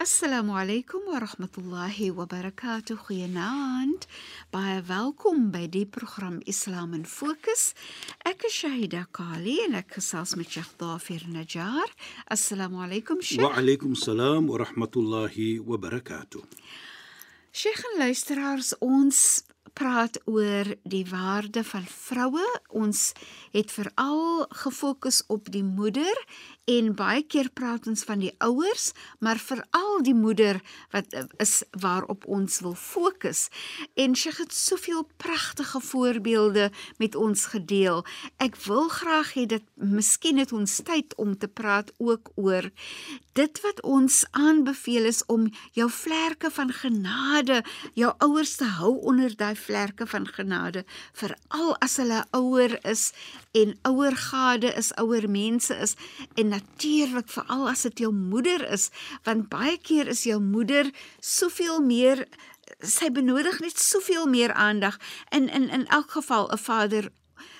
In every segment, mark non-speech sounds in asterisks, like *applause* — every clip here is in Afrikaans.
Assalamu alaykum wa rahmatullahi wa barakatuh. Goeienaand. Baie welkom by die program Islam in Fokus. Ek is Shahida Kali en ek gesels met Sheikh Dafir Najjar. Assalamu alaykum Sheikh. Wa alaykum salaam wa rahmatullahi wa barakatuh. Sheikh en luisteraars, ons praat oor die waarde van vroue. Ons het veral gefokus op die moeder en baie keer praat ons van die ouers, maar veral die moeder wat is waarop ons wil fokus. En sy het soveel pragtige voorbeelde met ons gedeel. Ek wil graag hê dat miskien het ons tyd om te praat ook oor dit wat ons aanbeveel is om jou vlerke van genade, jou ouers te hou onder daai vlerke van genade, veral as hulle ouer is en ouergade is, ouer mense is en natuurlik veral as dit jou moeder is, want baie keer is jou moeder soveel meer sy benodig net soveel meer aandag in in in elk geval 'n vader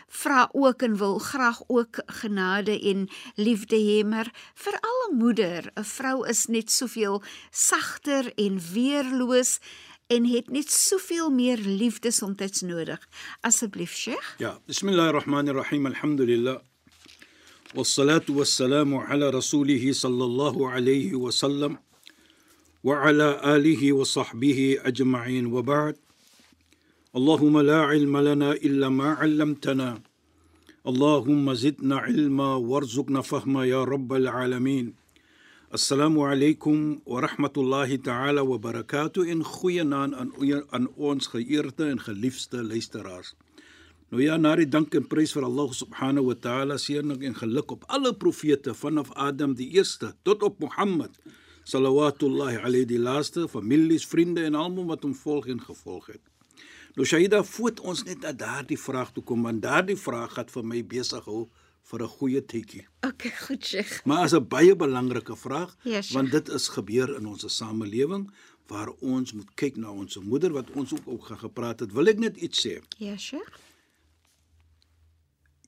vra ook en wil graag ook genade en liefde hê maar veral 'n moeder 'n vrou is net soveel sagter en weerloos en het net soveel meer liefde soms nodig asseblief Sheikh Ja, bismillahirrahmanirrahim. Alhamdulillah. والصلاة والسلام على رسوله صلى الله عليه وسلم وعلى آله وصحبه أجمعين وبعد. اللهم لا علم لنا إلا ما علمتنا. اللهم زدنا علما وارزقنا فهما يا رب العالمين. السلام عليكم ورحمة الله تعالى وبركاته. إن خوينا أن أن ons geëerde en. Nou ja, na die dank en prys vir Allah subhanahu wa ta'ala, seëning en geluk op alle profete vanaf Adam die eerste tot op Mohammed sallallahu alayhi die laaste, families, vriende en almal wat hom volg en gevolg het. Nou Shaida, voet ons net na daardie vraag toe kom, want daardie vraag het vir my besig hou vir 'n goeie tydjie. Okay, goed Sheikh. Maar is 'n baie belangrike vraag Ja, Sheikh. want dit is gebeur in ons samelewing waar ons moet kyk na ons moeder wat ons ook ook gaan gepraat het. Wil ek net iets sê? Ja Sheikh.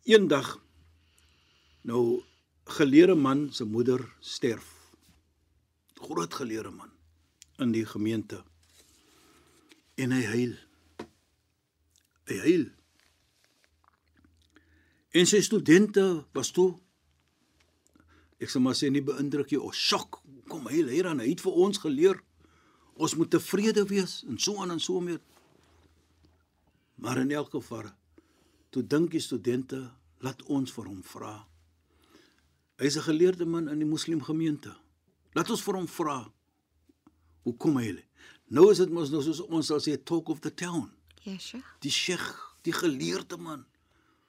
Eendag nou geleerde man se moeder sterf. Groot geleerde man in die gemeente. En hy huil. Hy huil. En sy studente was toe ek sê maar sê nie beïndruk jy of sjok. Kom hy huil aan, hy het vir ons geleer ons moet tevrede wees en so aan en so meer. Maar in elk geval toe dink die studente laat ons vir hom vra. Hy's 'n geleerde man in die moslimgemeente. Laat ons vir hom vra. Hoe kom hy? Nou is dit mos nou soos ons sal sê talk of the town. Ja Sheikh. Die sheikh, die geleerde man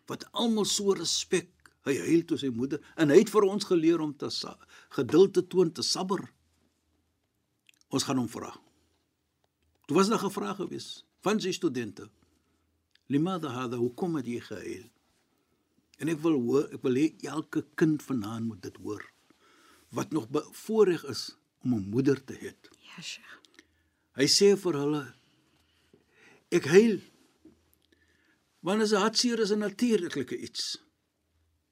wat almal so respek. Hy huil toe sy moeder en hy het vir ons geleer om te geduld te toon, te sabber. Ons gaan hom vra. Toe was daar gevra gewees van sy studente. Limada hada hoekom het jy gehuil? En ek wil hoor, ek wil hê elke kind vanaand moet dit hoor. Wat nog bevoorreg is om 'n moeder te hê. Ja Sheikh. Hy sê vir hulle ek huil. Want as 'n hartseer is 'n natuurlike iets.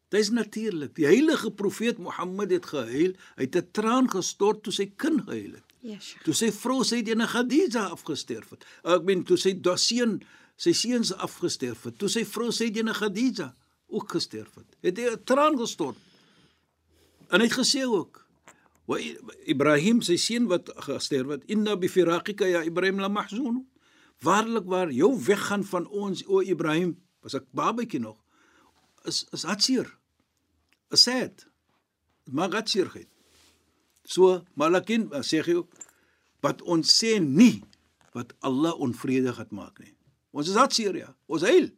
Dit is natuurlik. Die heilige profeet Mohammed het gehuil, hy het 'n traan gestort toe sy kind gehuil het. Ja Sheikh. Toe sy vrou Sayyidina Khadija afgesterf het. Ek meen toe sy da seun, sy seuns afgesterf het. Toe sy vrou Sayyidina Khadija ook gesterf het. Het hy 'n traan gestort. En hy het gesê ook wa Ibrahim sy seun wat gesterf het, inna bi firaqika ya Ibrahim la mahzun. Waarlik waar jou weggaan van ons o Ibrahim, was ek babatjie nog, is is hartseer. Is sad. Maar hartseerheid. So, maar lakin sê hy ook wat ons sê nie wat Allah onvrede gaan maak nie. Ons is hartseer ja. Ons huil.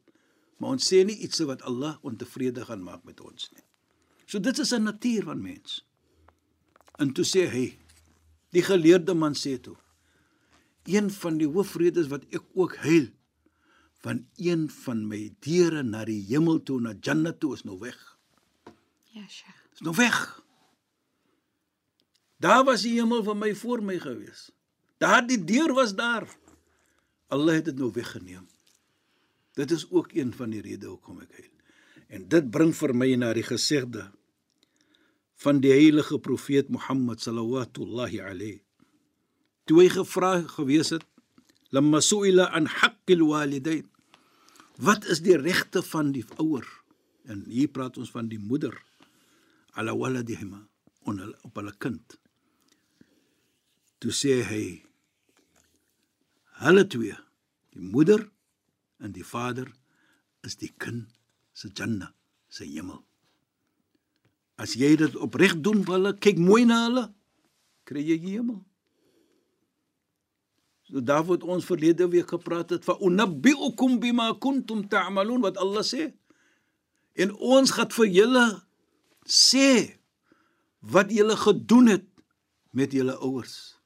Maar ons sê nie iets wat Allah ontevrede gaan maak met ons nie. So dit is 'n natuur van mens. En toe sê hy, die geleerde man sê toe, een van die hoofredes wat ek ook huil van een van my deure na die hemel toe na Jannah toe is nou weg. Ja, Sheikh. Is nou weg. Daar was die hemel vir my voor my gewees. Daar die deur was daar. Allah het dit nou weggeneem. Dit is ook een van die redes hoekom ek huil. En dit bring vir my na die gesegde van die heilige profeet Mohammed sallallahu alayhi. Toe hy gevra gewees het, "Lamma su'ila an haqqil walidain." Wat is die regte van die ouer? En hier praat ons van die moeder ala waladihima op hulle kind. Toe sê hy hulle twee, die moeder en die vader is die kind se janna, se hemel. As jy dit opreg doen vir hulle, kyk mooi na hulle, kry jy die hemel. So daar word ons verlede week gepraat het van unabbiukum bima kuntum ta'malun wat Allah sê. En ons gaan vir julle sê wat julle gedoen het met julle ouers.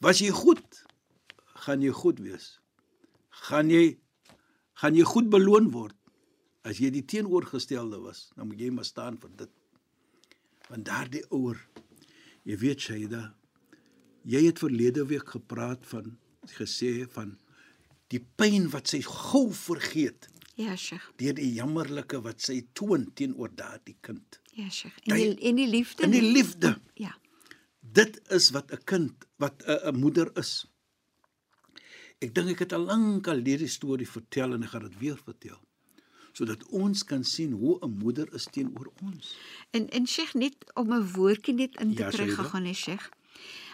Was jy goed? Gaan jy goed wees? Gaan jy gaan jy goed beloon word? As jy die teenoorgestelde was, dan moet jy maar staan vir dit. Want daardie ouer, jy weet Shaida, jy het verlede week gepraat van gesê van die pyn wat sy gou vergeet. Ja, Sheikh. Deur die jammerlike wat sy toon teenoor daardie kind. Ja, Sheikh. En die, en die liefde. En die liefde. Ja. Dit is wat 'n kind, wat 'n moeder is. Ek dink ek het al lank al hierdie storie vertel en ek gaan dit weer vertel sodat ons kan sien hoe 'n moeder is teenoor ons. En en Sheikh net om 'n woordjie net in te Ja, kry gegaan, hè Sheikh.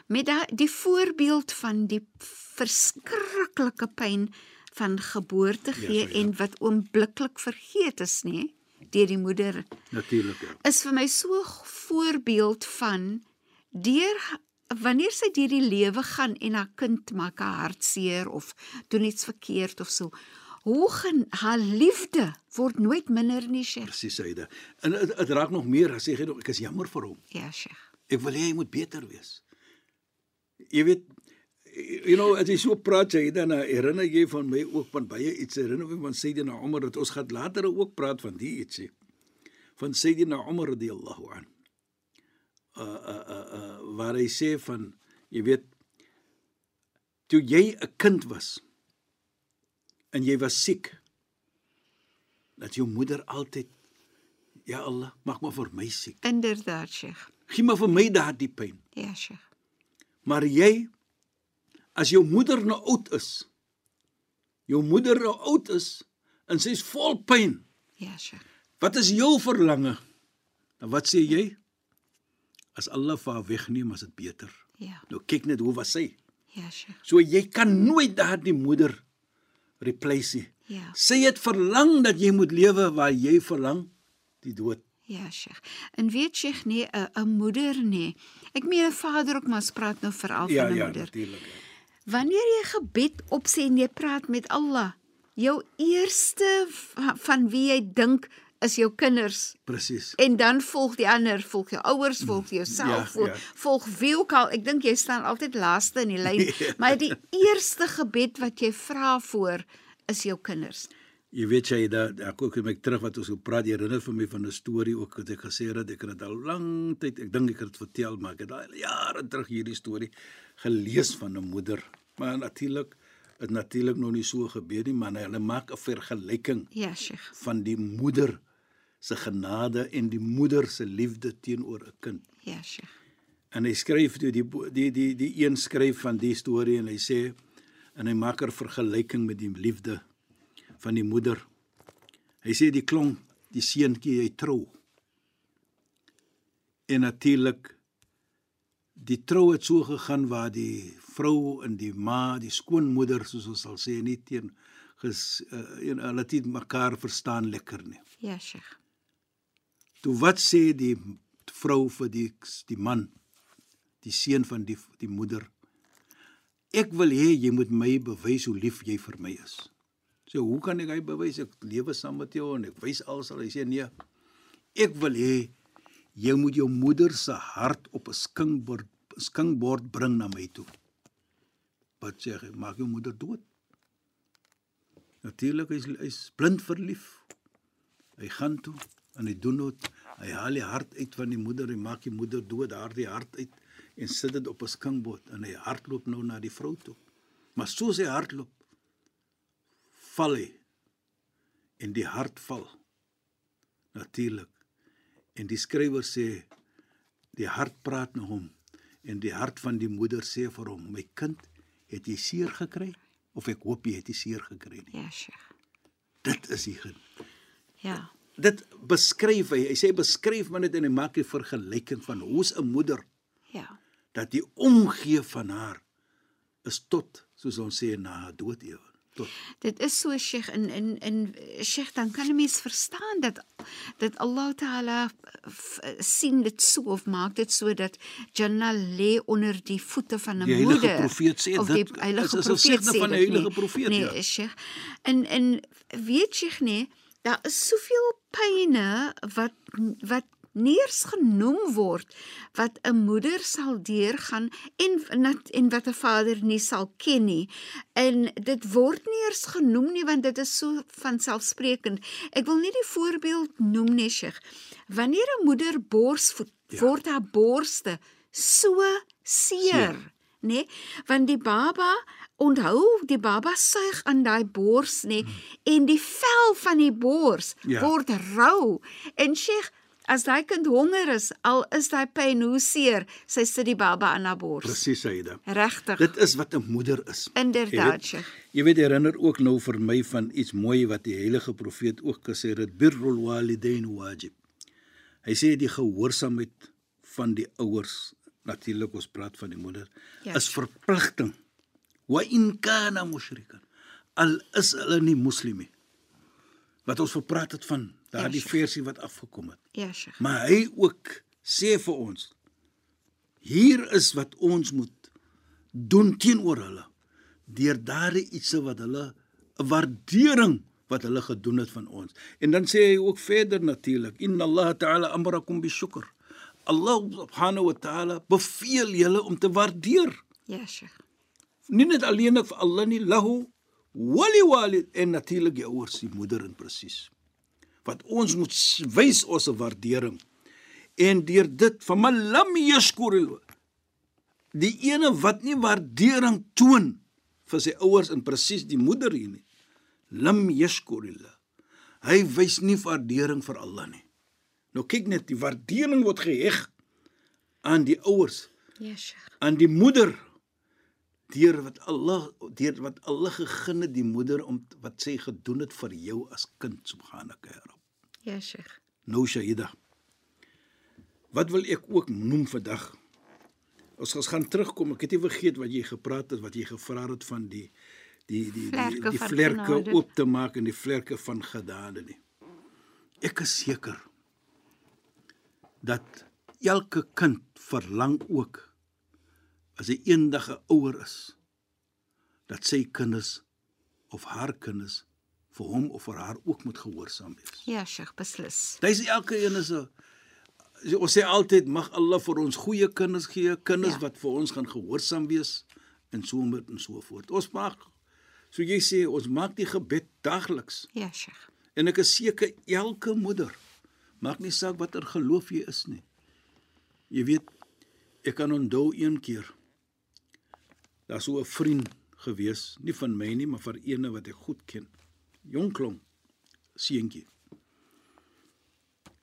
Met daai die voorbeeld van die verskriklike pyn van geboorte gee Saida. en wat oombliklik vergeet is, nê, deur die moeder Natuurlik. Ja. is vir my so 'n voorbeeld van deur wanneer sy deur die lewe gaan en haar kind maak haar hartseer of doen iets verkeerd of so. Hoe gaan haar liefde word nooit minder nie, Sheikh. Presies, Saida. En dit dit raak nog meer as sê jy nog ek is jammer vir hom. Ja, Sheikh. Ek wil hê hy moet beter wees. Jy weet you know as jy so praat jy dan herinner jy van my ook van baie iets herinner my van Sayyidina Umar dat ons gaan later ook praat van die ietsie van Sayyidina Umar radhiyallahu an. Uh uh uh, uh waar hy sê van jy weet toe jy 'n kind was en jy was siek dat jou moeder altyd ja Allah maak maar vir my siek Inderdaad, Sheikh. gee maar vir my daardie pyn Ja, Sheikh. Maar jy as jou moeder nou oud is, jou moeder nou oud is en sy's vol pyn, Ja, Sheikh. wat is jou verlange? Dan wat sê jy? As Allah vir haar wegneem, is dit beter. Ja. Nou kyk net hoe was sy. Ja, Sheikh. So jy kan nooit daardie moeder replace nie. Ja. Sy het verlang dat jy moet lewe waar jy verlang die dood. Ja, Sheikh. En weet Sheikh nee, 'n 'n moeder nee. Ek meen 'n vader ook maar ons praat nou veral van 'n moeder. natuurlik. Ja. Wanneer jy gebed opsê en jy praat met Allah, jou eerste va- van wie jy dink is jou kinders. Presies. En dan volg die ander, volg jou ouers, volg jouself, Ja, volg, ja. volg wie ook al. Ek dink jy staan altyd laaste in die lyn, *laughs* maar die eerste gebed wat jy vra voor is jou kinders. Jy weet jy dat ek ook met terug wat ons gepraat, jy herinner vir my van 'n storie ook wat ek gesê het, ek het dit al lank tyd, ek dink ek het dit vertel, maar ek het al jare terug hierdie storie gelees van 'n moeder. Maar natuurlik het natuurlik nog nie so gebeur nie, maar hulle maak 'n vergelyking Ja, Sheikh. van die moeder se genade en die moeder se liefde teenoor 'n kind. Ja, Sheikh. En hy skryf toe die die die die een skryf van die storie en hy sê en hy maak 'n vergelyking met die liefde van die moeder. Hy sê die klong, die seentjie hy trou. En natuurlik die trou het so gegaan waar die vrou en die ma, die skoonmoeder soos ons sal sê, nie teen ges uh, en hulle het mekaar verstaan lekker nie. Ja, Sheikh. Toe wat sê die vrou vir die die man, die seun van die die moeder, Ek wil hê jy moet my bewys hoe lief jy vir my is. So hoe kan ek hy bewys ek lewe saam met jou en ek wys alsal hy sê nee. Ek wil hê jy moet jou moeder se hart op 'n skinkbord skinkbord bring na my toe. Wat sê hy? Maak jou moeder dood. Natuurlik is hy is blind verlief. Hy gaan toe en hy doen dit. Hy haal die hart uit van die moeder en maak die moeder dood, daardie hart uit en sit dit op 'n skinkbord en hy hardloop nou na die vrou toe. Maar soos hy hardloop, val hy en die hart val. Natuurlik. En die skrywer sê die hart praat na hom en die hart van die moeder sê vir hom: "My kind, het jy seer gekry of ek hoop jy het nie seer gekry nie." Ja, Sheikh. Dit is die gen. Ja. Dit beskryf hy. Hy sê beskryf maar net en hy maak 'n vergelyking van hoe's 'n moeder Ja. dat die omgee van haar is tot soos ons sê na haar dood ewe tot Dit is so Sheikh in in in Sheikh dan kan 'n mens verstaan dat dat Allah Taala sien dit so of maak dit so dat Jannah lê onder die voete van 'n Die heilige moeder. profeet sê of dit die heilige profeet sê van die dit heilige profeet, Nee, ja. Sheikh. En en weet Sheikh nee, daar is soveel pyne wat wat nie eens genoem word wat 'n moeder sal deurgaan en en wat 'n vader nie sal ken nie. En dit word nie eers genoem nie want dit is so vanselfsprekend. Ek wil nie die voorbeeld noem nie, Sheikh. Wanneer 'n moeder borsvoed, ja. word haar borste so seer, Seer. nê? Nee? Want die baba onthou, die baba suig aan daai bors nê nee? en die vel van die bors Ja. word rou. En Sheikh, as daai kind honger is, al is daai pyn hoe seer, sy sit die baba aan haar bors. presies Saida. Regtig. Dit is wat 'n moeder is. Jy Inderdaad, weet- Sheikh. Jy weet herinner ook nou vir my van iets mooi wat die heilige profeet ook gesê het, birrul walidain wajib. Hy sê die gehoorsaamheid van die ouers, natuurlik ons praat van die moeder, Ja. is verpligting. Wa in kana mushrikan. Al is hulle nie moslim nie. Wat ons gepraat het van daardie Ja, versie wat afgekom het. Ja, Sheikh. Maar hy ook sê vir ons hier is wat ons moet doen teenoor hulle deur daardie ietsie wat hulle 'n waardering wat hulle gedoen het van ons. En dan sê hy ook verder natuurlik inna Allah ta'ala amrakum bishukr. Allah subhanahu wa ta'ala beveel julle om te waardeer. Ja, Sheikh. Nie net alleen vir Allah nie lahu wali walid en natuurlik die ouers, die moeder en presies. Wat ons moet wys ons waardering. En deur dit van man lam yashkuril die ene wat nie waardering toon vir sy ouers en presies die moeder hier nie. Lam yashkurillah. Hy wys nie waardering vir Allah nie. Nou kyk net die waardering word geheg aan die ouers Ja, Sheikh. aan die moeder deur wat Allah deur wat Allah gegee het die moeder om wat sy gedoen het vir jou as kind subhanaka ya rab. Ja, Sheikh. Nou Shaida. Wat wil ek ook noem vandag? Ons ons gaan terugkom. Ek het nie vergeet wat jy gepraat het wat jy gevra het van die die die die, Vlerke die van vlerke oop te maak en die vlerke van genade nie. Ek is seker dat elke kind verlang ook as hy eendag 'n ouer is dat sy kinders of haar kinders vir hom of vir haar ook moet gehoorsaam wees. Ja, Sheikh, beslis. Dis elke een is 'n ons sê altyd mag Allah vir ons goeie kinders gee, kinders Ja. wat vir ons gaan gehoorsaam wees en so met en so voort. Ons maak so jy sê ons maak die gebed daagliks Ja, Sheikh. en ek is seker elke moeder maak nie saak watter geloof jy is nie. Jy weet ek kan onthou een keer daar so 'n vriend gewees, nie van my nie, maar vir eene wat ek goed ken. Jong klong seentjie.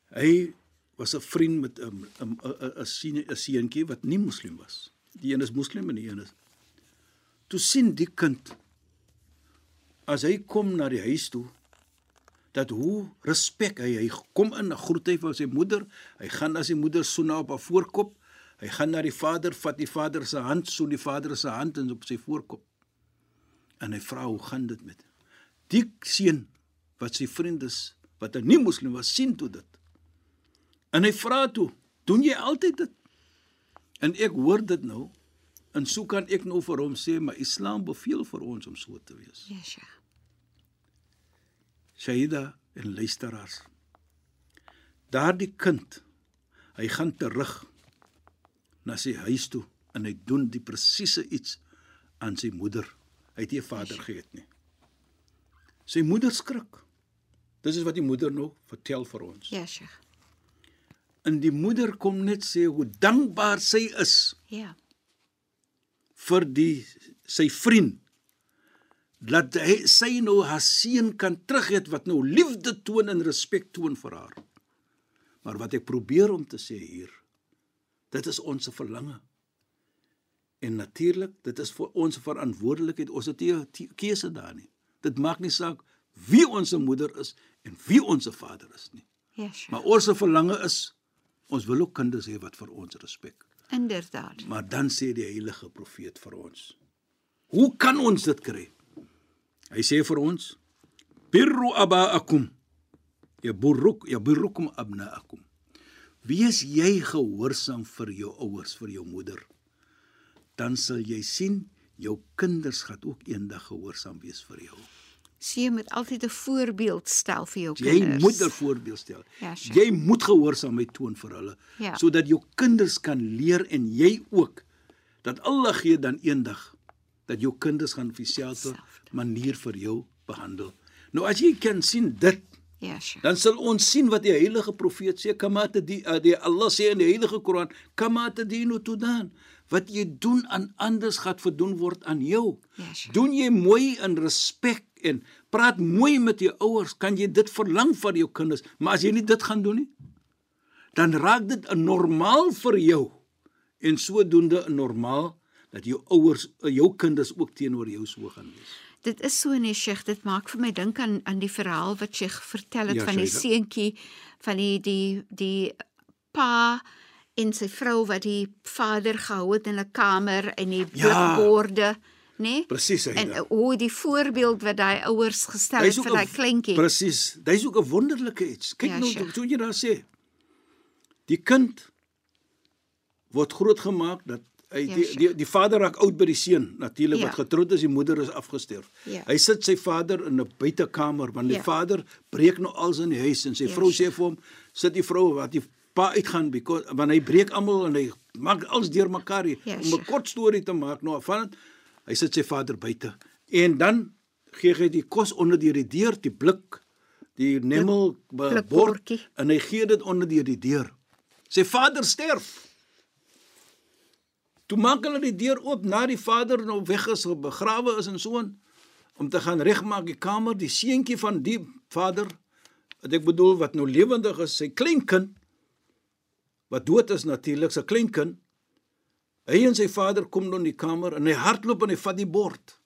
Hy was 'n vriend met 'n 'n 'n 'n seentjie wat nie moslim was. Die een is moslim en die een is. Toe sien die kind as hy kom na die huis toe dat hoe respek hy hy kom in 'n groet hy vir sy moeder hy gaan as die moeder soena op haar voorkop hy gaan na die vader vat die vader se hand soen die vader se hand en op sy voorkop en hy vra hoe gaan dit met die seun wat sy vriend is wat 'n nie moslim was sien toe dit en hy vra toe doen jy altyd dit en ek hoor dit nou En so kan ek nou vir hom sê, maar Islam beveel vir ons om so te wees. Ja, Sheikh. Shaida en luisteraars. Daardie kind, hy gaan terug na sy huis toe en hy doen die presiese iets aan sy moeder. Hy het nie 'n vader gehad nie. Sy moeder skrik. Dis is wat die moeder nou vertel vir ons. Ja, Sheikh. En die moeder kom net sê hoe dankbaar sy is Ja. vir die sy vriend dat hy sy nou haar seun kan terughet wat nou liefde toon en respek toon vir haar. Maar wat ek probeer om te sê hier, dit is ons verlange. En natuurlik, dit is vir ons verantwoordelikheid. Ons het nie keuse daar nie. Dit maak nie saak wie ons moeder is en wie ons vader is nie. Ja, Sheikh. Maar ons verlange is ons wil ook kinders hê wat vir ons respek. Inderdaad. Maar dan sê die heilige profeet vir ons: Hoe kan ons dit kry? Hy sê vir ons: Birru abaakum yaburruk yaburrukum abnaakum. Wees jy gehoorsaam vir jou ouers, vir jou moeder, dan sal jy sien jou kinders gaan ook eendag gehoorsaam wees vir jou. So jy moet altyd 'n voorbeeld stel vir jou Jy kinders. moet 'n voorbeeld stel. Ja, sure. jy moet gehoorsaamheid toon vir hulle Ja. sodat jou kinders kan leer en jy ook dat Allah gee dan eendag dat jou kinders gaan op dieselfde Selfde. manier vir jou behandel. Nou as jy kan sien dit Ja, Sheikh. dan sal ons sien wat die heilige profeet sê kamate die, uh, die Allah sê in die heilige Koran kamate dinu tudan. Wat jy doen aan anders gaan verdoen word aan jou. Ja, sure. doen jy mooi in respek en praat mooi met jou ouers kan jy dit verlang vir jou kinders. Maar as jy nie dit gaan doen nie dan raak dit 'n normaal vir jou. En sodoende 'n normaal dat jou ouers uh, jou kinders ook teenoor jou so gaan wees Dit is so nee Sheikh, dit maak vir my dink aan aan die verhaal wat Sheikh vertel het Ja, van die seentjie van die die die pa en sy vrou wat die vader gehou het in 'n kamer en die Ja. blikborde, nê? Nee? presies En uh, hoe die voorbeeld wat daai ouers gestel het vir daai kleintjie. Presies. Dis ook 'n wonderlike iets. Kyk Ja, nou hoe jy daar sê. Die kind word grootgemaak dat hy die, die die vader raak oud by die seun natuurlik Ja. wat getroud is, die moeder is afgesterf. Ja. Hy sit sy vader in 'n buitekamer want die Ja. vader breek nou als in die huis en sy Ja, vrou sê vir hom sit die vrou wat die pa uitgaan because want hy breek almal en hy maak alles deurmekaar Ja, om 'n kort storie te maak nou van hy sit sy vader buite en dan gee hy die kos onder deur die deur die blik die nemmel be- bord blikbordjie. en hy gee dit onder deur die deur sy vader sterf toe maak hulle die deur oop na die vader nou weg is begrawe is en so aan om te gaan regmaak die kamer die seentjie van die vader wat ek bedoel wat nou lewendig is sy kleinkind wat dood is natuurlik sy kleinkind. Hy en sy vader kom nou in die kamer en hy hardloop en hy vat die bord.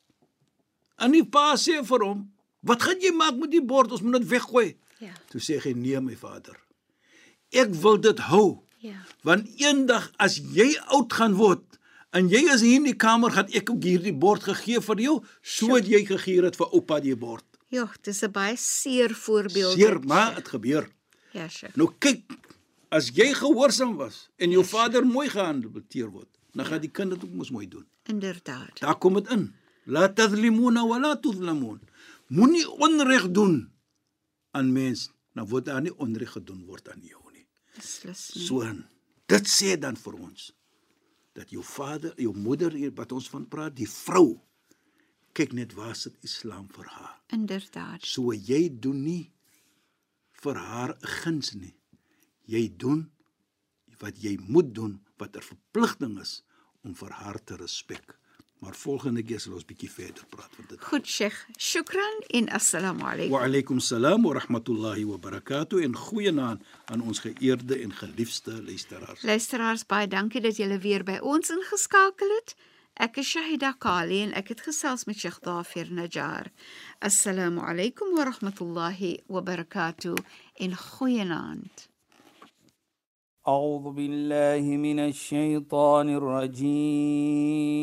En die pa sê vir hom wat gaan jy maak met die bord? Ons moet dit weggooi. Ja. toe sê hy nee my vader. Ek wil dit hou Ja. want eendag as jy oud gaan word en jy is hier in die kamer gaan ek ook hierdie bord gegee vir jou so het jy gegee het vir oupa die bord Ja, dis 'n baie seer voorbeeld. seer maar dit gebeur Ja, Sheikh. nou kyk as jy gehoorsaam was en jou vader mooi gehanteer word dan gaan die kind dit ook mos mooi doen Inderdaad. daar kom dit in la tadlimuna wa la tudlamun moenie onreg doen aan mens dan word daar nie onreg gedoen word aan jou Beslis nie. So dit sê dan vir ons dat jou vader, jou moeder hier wat ons van praat, die vrou kyk net waar sit Islam vir haar. Inderdaad. So jy doen nie vir haar guns nie. Jy doen wat jy moet doen wat 'n verpligting is om vir haar te respek. Maar volgende keer sal ons bietjie verder praat want dit Goed, Sheikh. Shukran en assalamu alaykum. Wa alaykum salaam wa rahmatullahi wa barakatuh en goeienaand aan ons geëerde en geliefde luisteraars. Luisteraars, baie dankie dat julle weer by ons ingeskakel het. Ek is Shahida Kali en ek het gesels met Sheikh Dafir Najjar. Assalamu alaykum wa rahmatullahi wa barakatuh en goeienaand. أعوذ بالله من الشيطان الرجيم